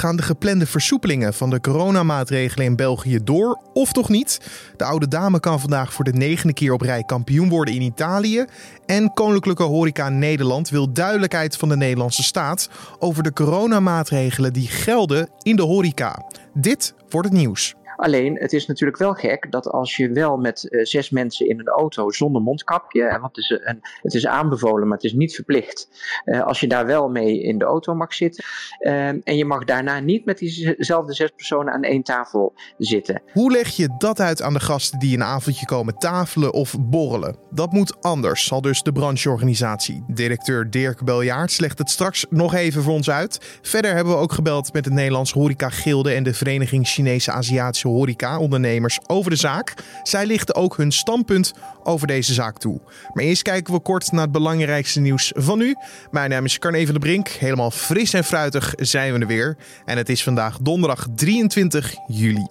Gaan de geplande versoepelingen van de coronamaatregelen in België door of toch niet? De oude dame kan vandaag voor de negende keer op rij kampioen worden in Italië. En Koninklijke Horeca Nederland wil duidelijkheid van de Nederlandse staat over de coronamaatregelen die gelden in de horeca. Dit wordt het nieuws. Alleen, het is natuurlijk wel gek dat als je wel met uh, zes mensen in een auto zonder mondkapje, het is, een, het is aanbevolen, maar het is niet verplicht, uh, als je daar wel mee in de auto mag zitten. Uh, en je mag daarna niet met diezelfde zes personen aan één tafel zitten. Hoe leg je dat uit aan de gasten die een avondje komen tafelen of borrelen? Dat moet anders, zal dus de brancheorganisatie. Directeur Dirk Beljaard legt het straks nog even voor ons uit. Verder hebben we ook gebeld met de Nederlandse Horeca Gilde en de Vereniging Chinese Aziatische horeca-ondernemers over de zaak. Zij lichten ook hun standpunt over deze zaak toe. Maar eerst kijken we kort naar het belangrijkste nieuws van nu. Mijn naam is Carne van de Brink. Helemaal fris en fruitig zijn we er weer. En het is vandaag donderdag 23 juli.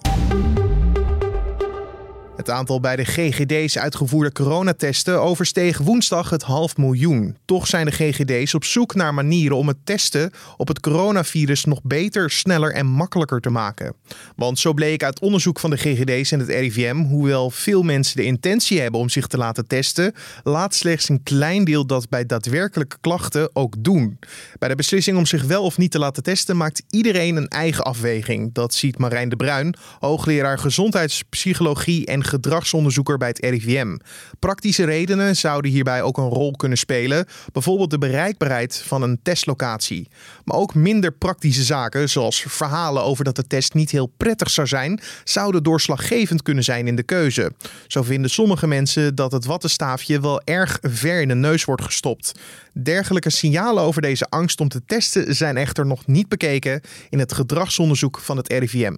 Het aantal bij de GGD's uitgevoerde coronatesten oversteeg woensdag het half miljoen. Toch zijn de GGD's op zoek naar manieren om het testen op het coronavirus nog beter, sneller en makkelijker te maken. Want zo bleek uit onderzoek van de GGD's en het RIVM, hoewel veel mensen de intentie hebben om zich te laten testen, laat slechts een klein deel dat bij daadwerkelijke klachten ook doen. Bij de beslissing om zich wel of niet te laten testen maakt iedereen een eigen afweging. Dat ziet Marijn de Bruin, hoogleraar gezondheidspsychologie en gedragsonderzoeker bij het RIVM. Praktische redenen zouden hierbij ook een rol kunnen spelen, bijvoorbeeld de bereikbaarheid van een testlocatie. Maar ook minder praktische zaken, zoals verhalen over dat de test niet heel prettig zou zijn, zouden doorslaggevend kunnen zijn in de keuze. Zo vinden sommige mensen dat het wattenstaafje wel erg ver in de neus wordt gestopt. Dergelijke signalen over deze angst om te testen zijn echter nog niet bekeken in het gedragsonderzoek van het RIVM.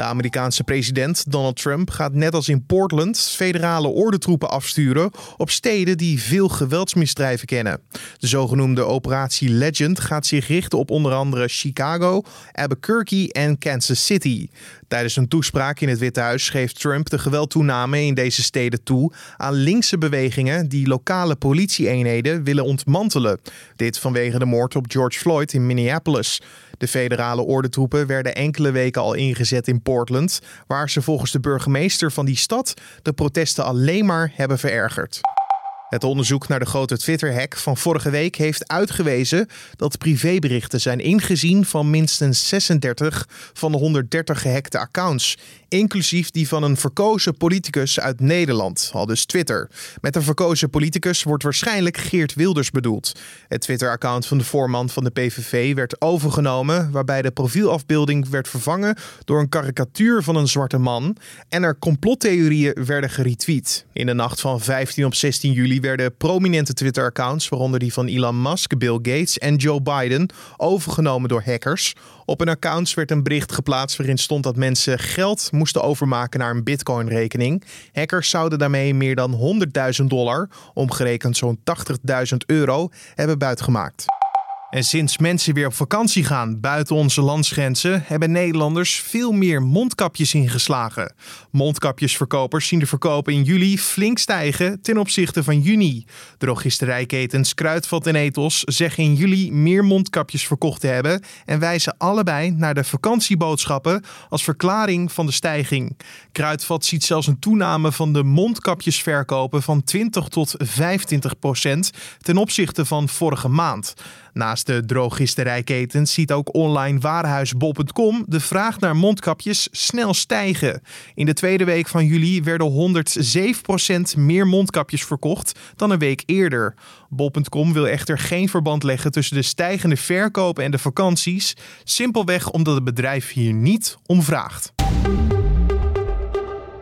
De Amerikaanse president Donald Trump gaat net als in Portland federale ordentroepen afsturen op steden die veel geweldsmisdrijven kennen. De zogenoemde Operatie Legend gaat zich richten op onder andere Chicago, Albuquerque en Kansas City. Tijdens een toespraak in het Witte Huis schreef Trump de geweldtoename in deze steden toe aan linkse bewegingen die lokale politieeenheden willen ontmantelen. Dit vanwege de moord op George Floyd in Minneapolis. De federale ordentroepen werden enkele weken al ingezet in Portland, waar ze volgens de burgemeester van die stad de protesten alleen maar hebben verergerd. Het onderzoek naar de grote Twitter-hack van vorige week heeft uitgewezen dat privéberichten zijn ingezien van minstens 36 van de 130 gehackte accounts, inclusief die van een verkozen politicus uit Nederland, al dus Twitter. Met een verkozen politicus wordt waarschijnlijk Geert Wilders bedoeld. Het Twitter-account van de voorman van de PVV werd overgenomen, waarbij de profielafbeelding werd vervangen door een karikatuur van een zwarte man en er complottheorieën werden geretweet. In de nacht van 15 op 16 juli werden prominente Twitter-accounts, waaronder die van Elon Musk, Bill Gates en Joe Biden, overgenomen door hackers. Op hun accounts werd een bericht geplaatst waarin stond dat mensen geld moesten overmaken naar een Bitcoin-rekening. Hackers zouden daarmee meer dan 100.000 dollar, omgerekend zo'n 80.000 euro, hebben buitgemaakt. En sinds mensen weer op vakantie gaan buiten onze landsgrenzen, hebben Nederlanders veel meer mondkapjes ingeslagen. Mondkapjesverkopers zien de verkopen in juli flink stijgen ten opzichte van juni. Drogisterijketens Kruidvat en Ethos zeggen in juli meer mondkapjes verkocht te hebben en wijzen allebei naar de vakantieboodschappen als verklaring van de stijging. Kruidvat ziet zelfs een toename van de mondkapjesverkopen van 20 tot 25 procent ten opzichte van vorige maand. Naast de drogisterijketens ziet ook online warenhuis bol.com de vraag naar mondkapjes snel stijgen. In de tweede week van juli werden 107% meer mondkapjes verkocht dan een week eerder. Bol.com wil echter geen verband leggen tussen de stijgende verkopen en de vakanties, simpelweg omdat het bedrijf hier niet om vraagt.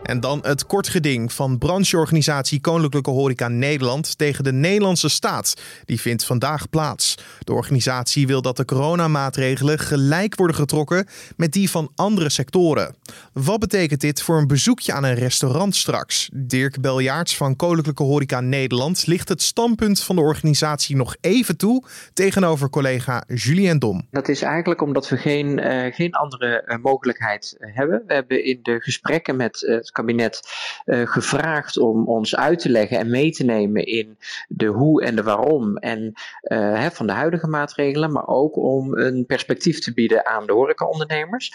En dan het kort geding van brancheorganisatie Koninklijke Horeca Nederland tegen de Nederlandse staat. Die vindt vandaag plaats. De organisatie wil dat de coronamaatregelen gelijk worden getrokken met die van andere sectoren. Wat betekent dit voor een bezoekje aan een restaurant straks? Dirk Beljaarts van Koninklijke Horeca Nederland ligt het standpunt van de organisatie nog even toe tegenover collega Julien Dom. Dat is eigenlijk omdat we geen, uh, geen andere uh, mogelijkheid hebben. We hebben in de gesprekken met het kabinet gevraagd om ons uit te leggen en mee te nemen in de hoe en de waarom en, hè, van de huidige maatregelen, maar ook om een perspectief te bieden aan de horecaondernemers.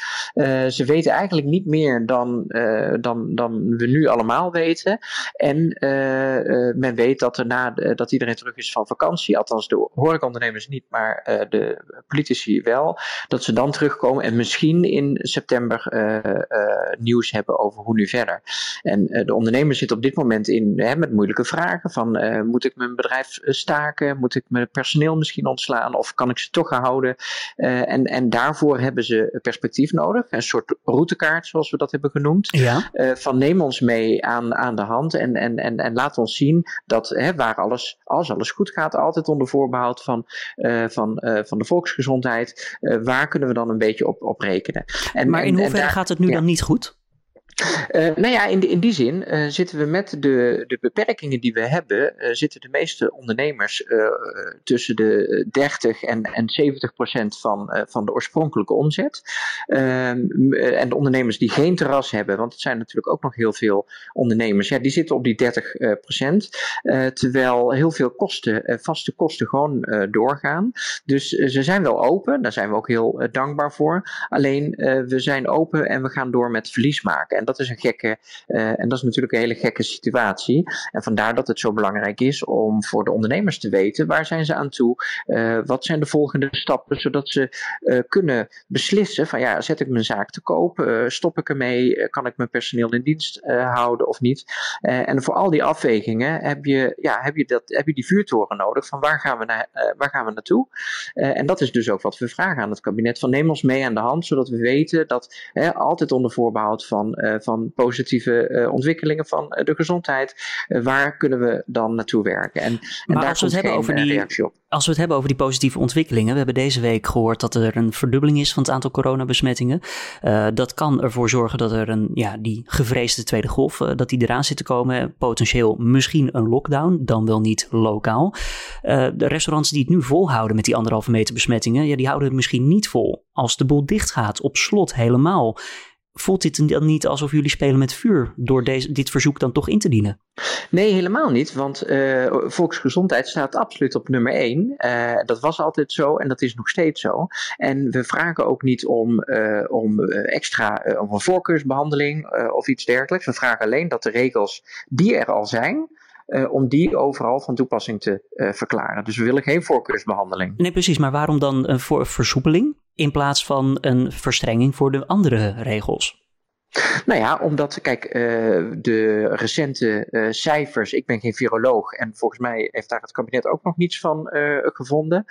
ze weten eigenlijk niet meer dan, dan, dan we nu allemaal weten. En men weet dat, er na, dat iedereen terug is van vakantie, althans de horecaondernemers niet, maar de politici wel, dat ze dan terugkomen en misschien in september nieuws hebben over hoe nu verder. En de ondernemers zitten op dit moment in, hè, met moeilijke vragen van moet ik mijn bedrijf staken, moet ik mijn personeel misschien ontslaan of kan ik ze toch houden? en, en daarvoor hebben ze perspectief nodig, een soort routekaart zoals we dat hebben genoemd. Ja. van neem ons mee aan, aan de hand en, en, en, en laat ons zien dat hè, waar alles, als alles goed gaat, altijd onder voorbehoud van, van, van de volksgezondheid, waar kunnen we dan een beetje op, op rekenen? En, maar in hoeverre gaat het nu dan niet goed? Uh, nou ja, in, in die zin uh, zitten we met de, de beperkingen die we hebben, uh, zitten de meeste ondernemers tussen de 30 en, en 70 procent van, van de oorspronkelijke omzet. Ehm, en de ondernemers die geen terras hebben, want het zijn natuurlijk ook nog heel veel ondernemers, ja, die zitten op die 30 procent. terwijl heel veel kosten, vaste kosten gewoon doorgaan. Dus ze zijn wel open, daar zijn we ook heel dankbaar voor. Alleen we zijn open en we gaan door met verlies maken. En dat is een gekke, uh, en dat is natuurlijk een hele gekke situatie. En vandaar dat het zo belangrijk is om voor de ondernemers te weten waar zijn ze aan toe, uh, wat zijn de volgende stappen, zodat ze uh, kunnen beslissen van ja, zet ik mijn zaak te koop, stop ik ermee, kan ik mijn personeel in dienst houden of niet. en voor al die afwegingen heb je, ja, heb je, dat, heb je die vuurtoren nodig van waar gaan we, naar, waar gaan we naartoe. en dat is dus ook wat we vragen aan het kabinet, van neem ons mee aan de hand, zodat we weten dat altijd onder voorbehoud van eh, van positieve eh, ontwikkelingen van eh, de gezondheid. waar kunnen we dan naartoe werken? En, en daar als we het hebben over die, reactie op. Als we het hebben over die positieve ontwikkelingen. We hebben deze week gehoord dat er een verdubbeling is van het aantal coronabesmettingen. dat kan ervoor zorgen dat er een, ja, die gevreesde tweede golf, dat die eraan zit te komen. Potentieel misschien een lockdown, dan wel niet lokaal. de restaurants die het nu volhouden met die anderhalve meter besmettingen, ja, die houden het misschien niet vol. Als de boel dicht gaat, op slot helemaal voelt dit dan niet alsof jullie spelen met vuur door deze, dit verzoek dan toch in te dienen? Nee, helemaal niet, want uh, volksgezondheid staat absoluut op nummer één. Uh, dat was altijd zo en dat is nog steeds zo. En we vragen ook niet om, uh, om extra om een voorkeursbehandeling of iets dergelijks. We vragen alleen dat de regels die er al zijn, om die overal van toepassing te uh, verklaren. Dus we willen geen voorkeursbehandeling. Nee, precies. Maar waarom dan een voor versoepeling in plaats van een verstrenging voor de andere regels? Nou ja, omdat, kijk, uh, de recente uh, cijfers, ik ben geen viroloog en volgens mij heeft daar het kabinet ook nog niets van uh, gevonden.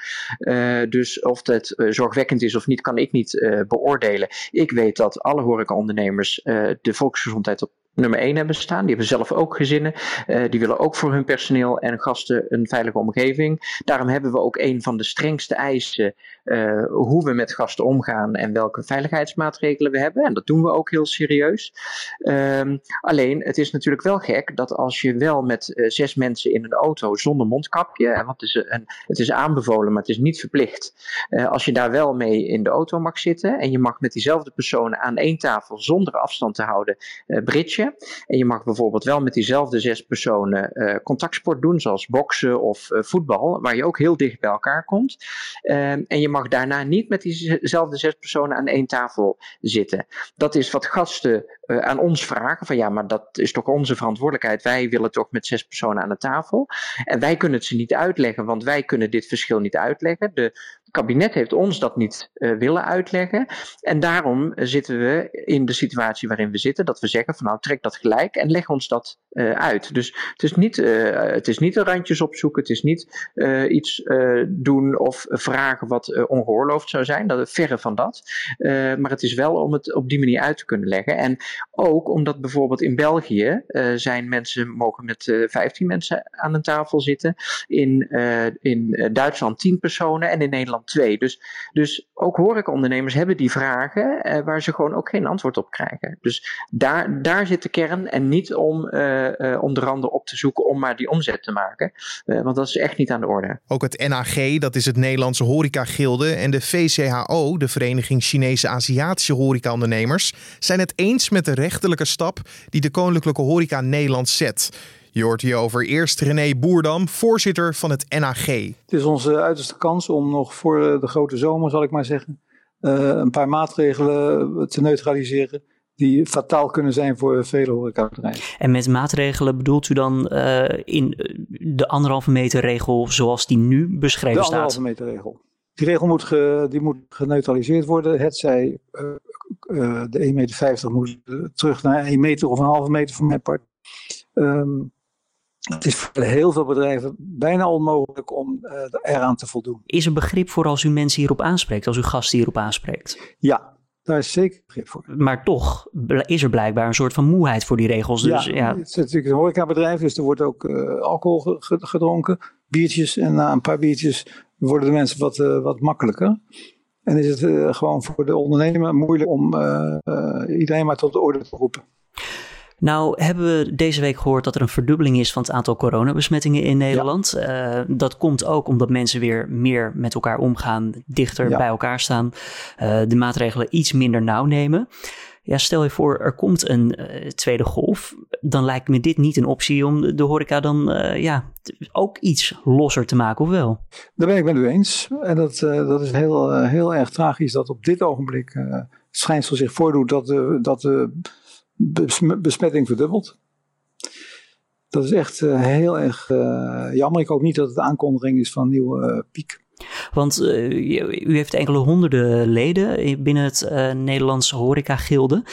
dus of het zorgwekkend is of niet, kan ik niet beoordelen. Ik weet dat alle horecaondernemers de volksgezondheid op nummer 1 hebben staan. Die hebben zelf ook gezinnen. Uh, die willen ook voor hun personeel en gasten een veilige omgeving. Daarom hebben we ook een van de strengste eisen uh, hoe we met gasten omgaan en welke veiligheidsmaatregelen we hebben. En dat doen we ook heel serieus. Um, alleen, het is natuurlijk wel gek dat als je wel met uh, zes mensen in een auto zonder mondkapje, en want het is, een, het is aanbevolen, maar het is niet verplicht, als je daar wel mee in de auto mag zitten en je mag met diezelfde personen aan één tafel zonder afstand te houden en je mag bijvoorbeeld wel met diezelfde zes personen uh, contactsport doen, zoals boksen of uh, voetbal, waar je ook heel dicht bij elkaar komt. Uh, en je mag daarna niet met diezelfde zes personen aan één tafel zitten. Dat is wat gasten uh, aan ons vragen: van ja, maar dat is toch onze verantwoordelijkheid. Wij willen toch met zes personen aan de tafel. En wij kunnen het ze niet uitleggen, want wij kunnen dit verschil niet uitleggen. De kabinet heeft ons dat niet uh, willen uitleggen. En daarom zitten we in de situatie waarin we zitten, dat we zeggen van nou trek dat gelijk en leg ons dat uh, uit. Dus het is niet, uh, het is niet de randjes opzoeken, het is niet iets doen of vragen wat ongeoorloofd zou zijn, dat, verre van dat. maar het is wel om het op die manier uit te kunnen leggen. En ook omdat bijvoorbeeld in België zijn mensen, mogen met 15 mensen aan een tafel zitten, in, in Duitsland 10 personen en in Nederland twee. Dus, dus ook horecaondernemers hebben die vragen eh, waar ze gewoon ook geen antwoord op krijgen. Dus daar, daar zit de kern en niet om uh, onder andere op te zoeken om maar die omzet te maken. want dat is echt niet aan de orde. Ook het NAG, dat is het Nederlandse Horeca-gilde, en de VCHO, de Vereniging Chinese Aziatische Horecaondernemers, zijn het eens met de rechterlijke stap die de Koninklijke Horeca Nederland zet. Je hoort hierover eerst René Boerdam, voorzitter van het NAG. Het is onze uiterste kans om nog voor de grote zomer, zal ik maar zeggen, een paar maatregelen te neutraliseren die fataal kunnen zijn voor vele horecabedrijven. En met maatregelen bedoelt u dan uh, in de anderhalve meter regel zoals die nu beschreven staat? De anderhalve meter regel. Die regel moet, ge, die moet geneutraliseerd worden. Het zij uh, uh, de 1,50 meter moet terug naar 1 meter of een halve meter van mijn part. Um, het is voor heel veel bedrijven bijna onmogelijk om eraan te voldoen. Is er begrip voor als u mensen hierop aanspreekt, als u gasten hierop aanspreekt? Ja, daar is zeker begrip voor. Maar toch is er blijkbaar een soort van moeheid voor die regels. Dus, ja, ja. het is natuurlijk een horecabedrijf, dus er wordt ook uh, alcohol gedronken, biertjes. En na een paar biertjes worden de mensen wat, uh, wat makkelijker. En is het uh, gewoon voor de ondernemer moeilijk om iedereen maar tot de orde te roepen. Nou hebben we deze week gehoord dat er een verdubbeling is van het aantal coronabesmettingen in Nederland. Ja. Uh, dat komt ook omdat mensen weer meer met elkaar omgaan, dichter bij elkaar staan, uh, de maatregelen iets minder nauw nemen. Ja, stel je voor, er komt een uh, tweede golf. Dan lijkt me dit niet een optie om de horeca dan ja, ook iets losser te maken, of wel? Daar ben ik met u eens. En dat, dat is heel, heel erg tragisch dat op dit ogenblik het schijnsel zich voordoet dat de, dat de besmetting verdubbeld. Dat is echt uh, heel erg uh, jammer. Ik hoop niet dat het de aankondiging is van een nieuwe uh, piek. Want u heeft enkele honderden leden binnen het Nederlandse horeca-gilde.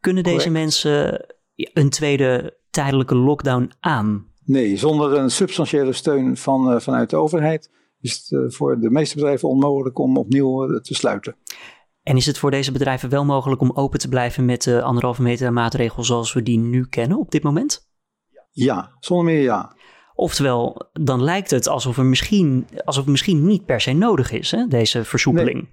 Kunnen deze mensen een tweede tijdelijke lockdown aan? Nee, zonder een substantiële steun van, vanuit de overheid is het voor de meeste bedrijven onmogelijk om opnieuw te sluiten. En is het voor deze bedrijven wel mogelijk om open te blijven met de anderhalve meter maatregel zoals we die nu kennen op dit moment? Ja, zonder meer ja. Oftewel, dan lijkt het alsof, er misschien, alsof het misschien niet per se nodig is, hè, deze versoepeling. Nee,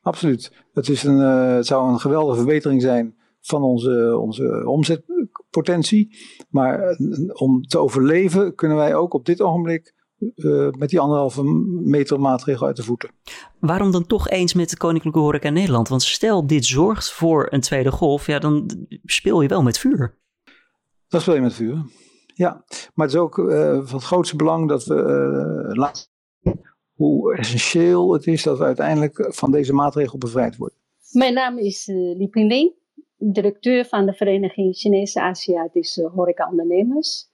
absoluut. Het, is een, uh, het zou een geweldige verbetering zijn van onze, onze omzetpotentie. Maar uh, om te overleven kunnen wij ook op dit ogenblik uh, met die anderhalve meter maatregel uit de voeten. Waarom dan toch eens met de Koninklijke Horeca Nederland? Want stel dit zorgt voor een tweede golf, ja, dan speel je wel met vuur. Dan speel je met vuur, ja. Maar het is ook uh, van het grootste belang dat we uh, laten zien hoe essentieel het is dat we uiteindelijk van deze maatregel bevrijd worden. Mijn naam is uh, Li Pingling, directeur van de Vereniging Chinese Aziatische Horeca Ondernemers.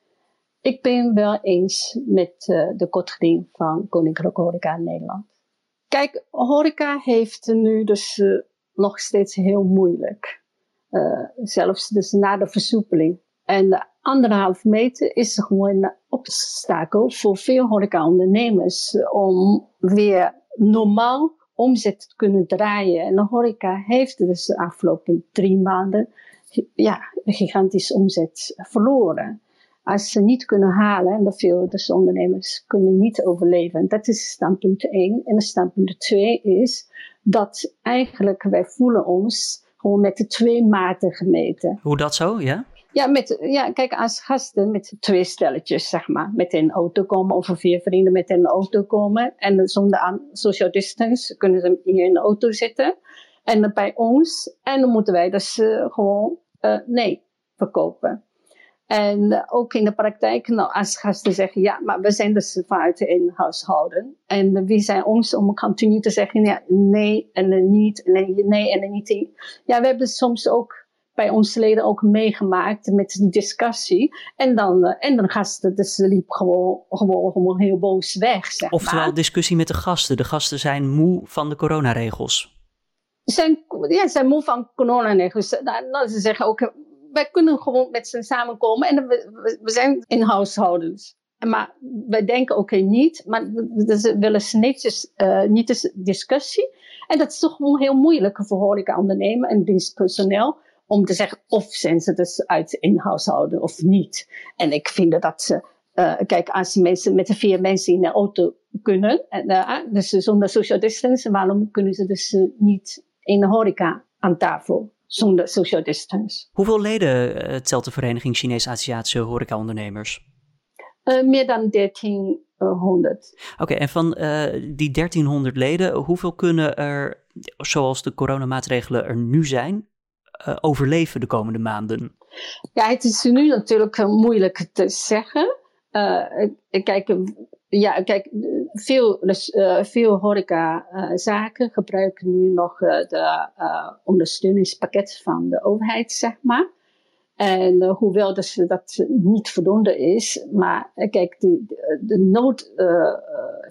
Ik ben wel eens met uh, de kortgeding van Koninklijke Horeca Nederland. Kijk, horeca heeft nu dus uh, nog steeds heel moeilijk. Uh, zelfs dus na de versoepeling. En de anderhalf meter is gewoon een obstakel voor veel horecaondernemers om weer normaal omzet te kunnen draaien. En de horeca heeft dus de afgelopen drie maanden ja, een gigantische omzet verloren als ze niet kunnen halen, en dat veel dus ondernemers kunnen niet overleven. Dat is standpunt 1. En standpunt 2 is dat eigenlijk wij voelen ons gewoon met de twee maten gemeten. Hoe dat zo, ja? Ja, met, ja, kijk, als gasten met twee stelletjes, zeg maar, met een auto komen, of vier vrienden met een auto komen, en zonder social distance kunnen ze in een auto zitten. En bij ons, en dan moeten wij dus uh, gewoon uh, nee verkopen. En ook in de praktijk, nou, als gasten zeggen, ja, maar we zijn dus vanuit in huishouden. En wie zijn ons om continu te zeggen, ja, nee en niet, nee, nee en niet. Ja, we hebben soms ook bij onze leden ook meegemaakt met de discussie. En dan, en dan gasten, dus liep gewoon, gewoon, gewoon heel boos weg, zeg Oftewel discussie met de gasten. De gasten zijn moe van de coronaregels. Zijn, ja, zijn moe van coronaregels. Nou, nou, ze zeggen ook, wij kunnen gewoon met z'n samenkomen en we, we, zijn in huishoudens. Maar wij denken oké niet, maar we willen netjes, uh, niet eens discussie. En dat is toch gewoon heel moeilijk voor horeca-ondernemen en dienstpersoneel om te zeggen of zijn ze dus uit in huishouden of niet. En ik vind dat ze, uh, kijk, als mensen met de vier mensen in de auto kunnen, en, uh, dus zonder social distance, waarom kunnen ze dus niet in de horeca aan tafel? Zonder social distance. Hoeveel leden telt de Vereniging Chinees-Aziatische Horecaondernemers? Uh, meer dan 1300. Oké, en van die 1300 leden, hoeveel kunnen er, zoals de coronamaatregelen er nu zijn, overleven de komende maanden? Ja, het is nu natuurlijk moeilijk te zeggen. kijk, ja, kijk, veel, dus, uh, veel horecazaken uh, gebruiken nu nog uh, de ondersteuningspakket van de overheid, zeg maar. En hoewel dus dat niet voldoende is, maar kijk, de, de, de nood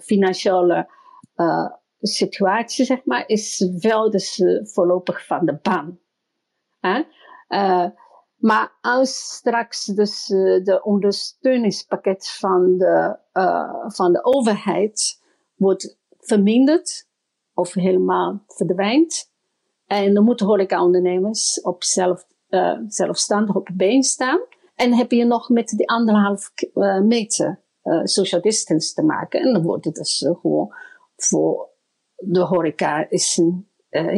financiële situatie, zeg maar, is wel dus voorlopig van de baan. Maar als straks dus uh, de ondersteuningspakket van de, uh, van de overheid wordt verminderd of helemaal verdwijnt, en dan moeten horecaondernemers op zelf, uh, zelfstandig op been staan. En heb je nog met die anderhalf meter social distance te maken. En dan wordt het dus gewoon voor de horeca is een,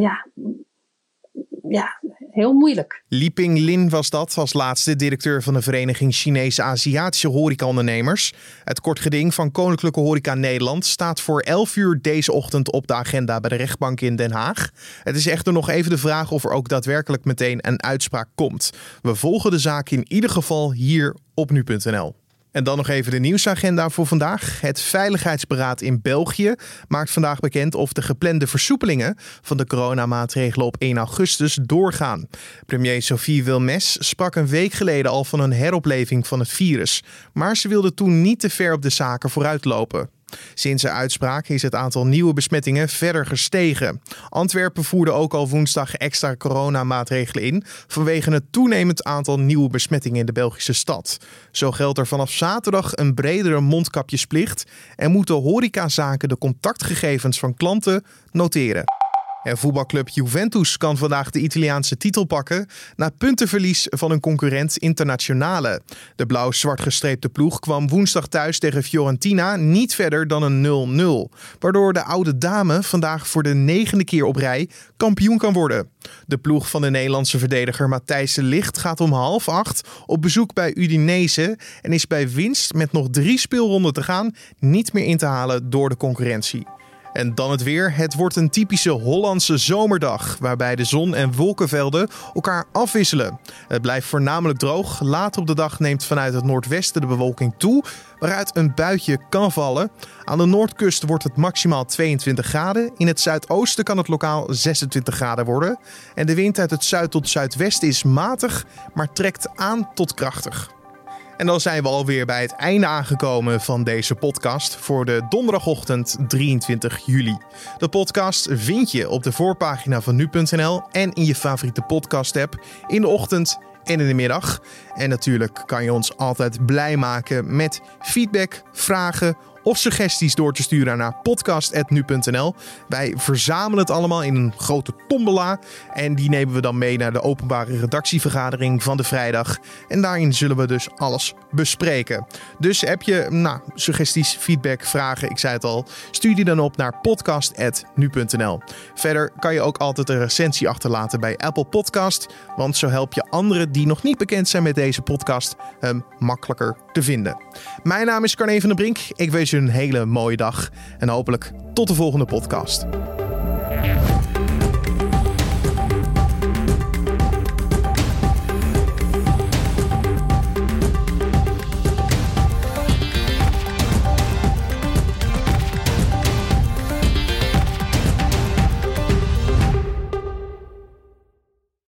ja, ja, heel moeilijk. Liping Lin was dat als laatste directeur van de Vereniging Chinese Aziatische Horecaondernemers. Het kort geding van Koninklijke Horeca Nederland staat voor 11 uur deze ochtend op de agenda bij de rechtbank in Den Haag. Het is echter nog even de vraag of er ook daadwerkelijk meteen een uitspraak komt. We volgen de zaak in ieder geval hier op nu.nl. En dan nog even de nieuwsagenda voor vandaag. Het Veiligheidsberaad in België maakt vandaag bekend of de geplande versoepelingen van de coronamaatregelen op 1 augustus doorgaan. Premier Sophie Wilmes sprak een week geleden al van een heropleving van het virus, maar ze wilde toen niet te ver op de zaken vooruitlopen. Sinds de uitspraak is het aantal nieuwe besmettingen verder gestegen. Antwerpen voerde ook al woensdag extra coronamaatregelen in vanwege het toenemend aantal nieuwe besmettingen in de Belgische stad. Zo geldt er vanaf zaterdag een bredere mondkapjesplicht en moeten horecazaken de contactgegevens van klanten noteren. En voetbalclub Juventus kan vandaag de Italiaanse titel pakken na puntenverlies van een concurrent Internationale. De blauw-zwart gestreepte ploeg kwam woensdag thuis tegen Fiorentina niet verder dan een 0-0, waardoor de oude dame vandaag voor de negende keer op rij kampioen kan worden. De ploeg van de Nederlandse verdediger Matthijs de Licht gaat om half acht op bezoek bij Udinese en is bij winst met nog drie speelronden te gaan niet meer in te halen door de concurrentie. En dan het weer. Het wordt een typische Hollandse zomerdag, waarbij de zon en wolkenvelden elkaar afwisselen. Het blijft voornamelijk droog. Later op de dag neemt vanuit het noordwesten de bewolking toe, waaruit een buitje kan vallen. Aan de noordkust wordt het maximaal 22 graden. In het zuidoosten kan het lokaal 26 graden worden. En de wind uit het zuid tot zuidwesten is matig, maar trekt aan tot krachtig. En dan zijn we alweer bij het einde aangekomen van deze podcast voor de donderdagochtend 23 juli. De podcast vind je op de voorpagina van nu.nl en in je favoriete podcast-app in de ochtend en in de middag. En natuurlijk kan je ons altijd blij maken met feedback, vragen of suggesties door te sturen naar podcast.nu.nl. Wij verzamelen het allemaal in een grote tombola en die nemen we dan mee naar de openbare redactievergadering van de vrijdag. En daarin zullen we dus alles bespreken. Dus heb je nou, suggesties, feedback, vragen, ik zei het al, stuur die dan op naar podcast.nu.nl. Verder kan je ook altijd een recensie achterlaten bij Apple Podcast, want zo help je anderen die nog niet bekend zijn met deze podcast hem makkelijker te vinden. Mijn naam is Carne van der Brink. Ik je een hele mooie dag en hopelijk tot de volgende podcast.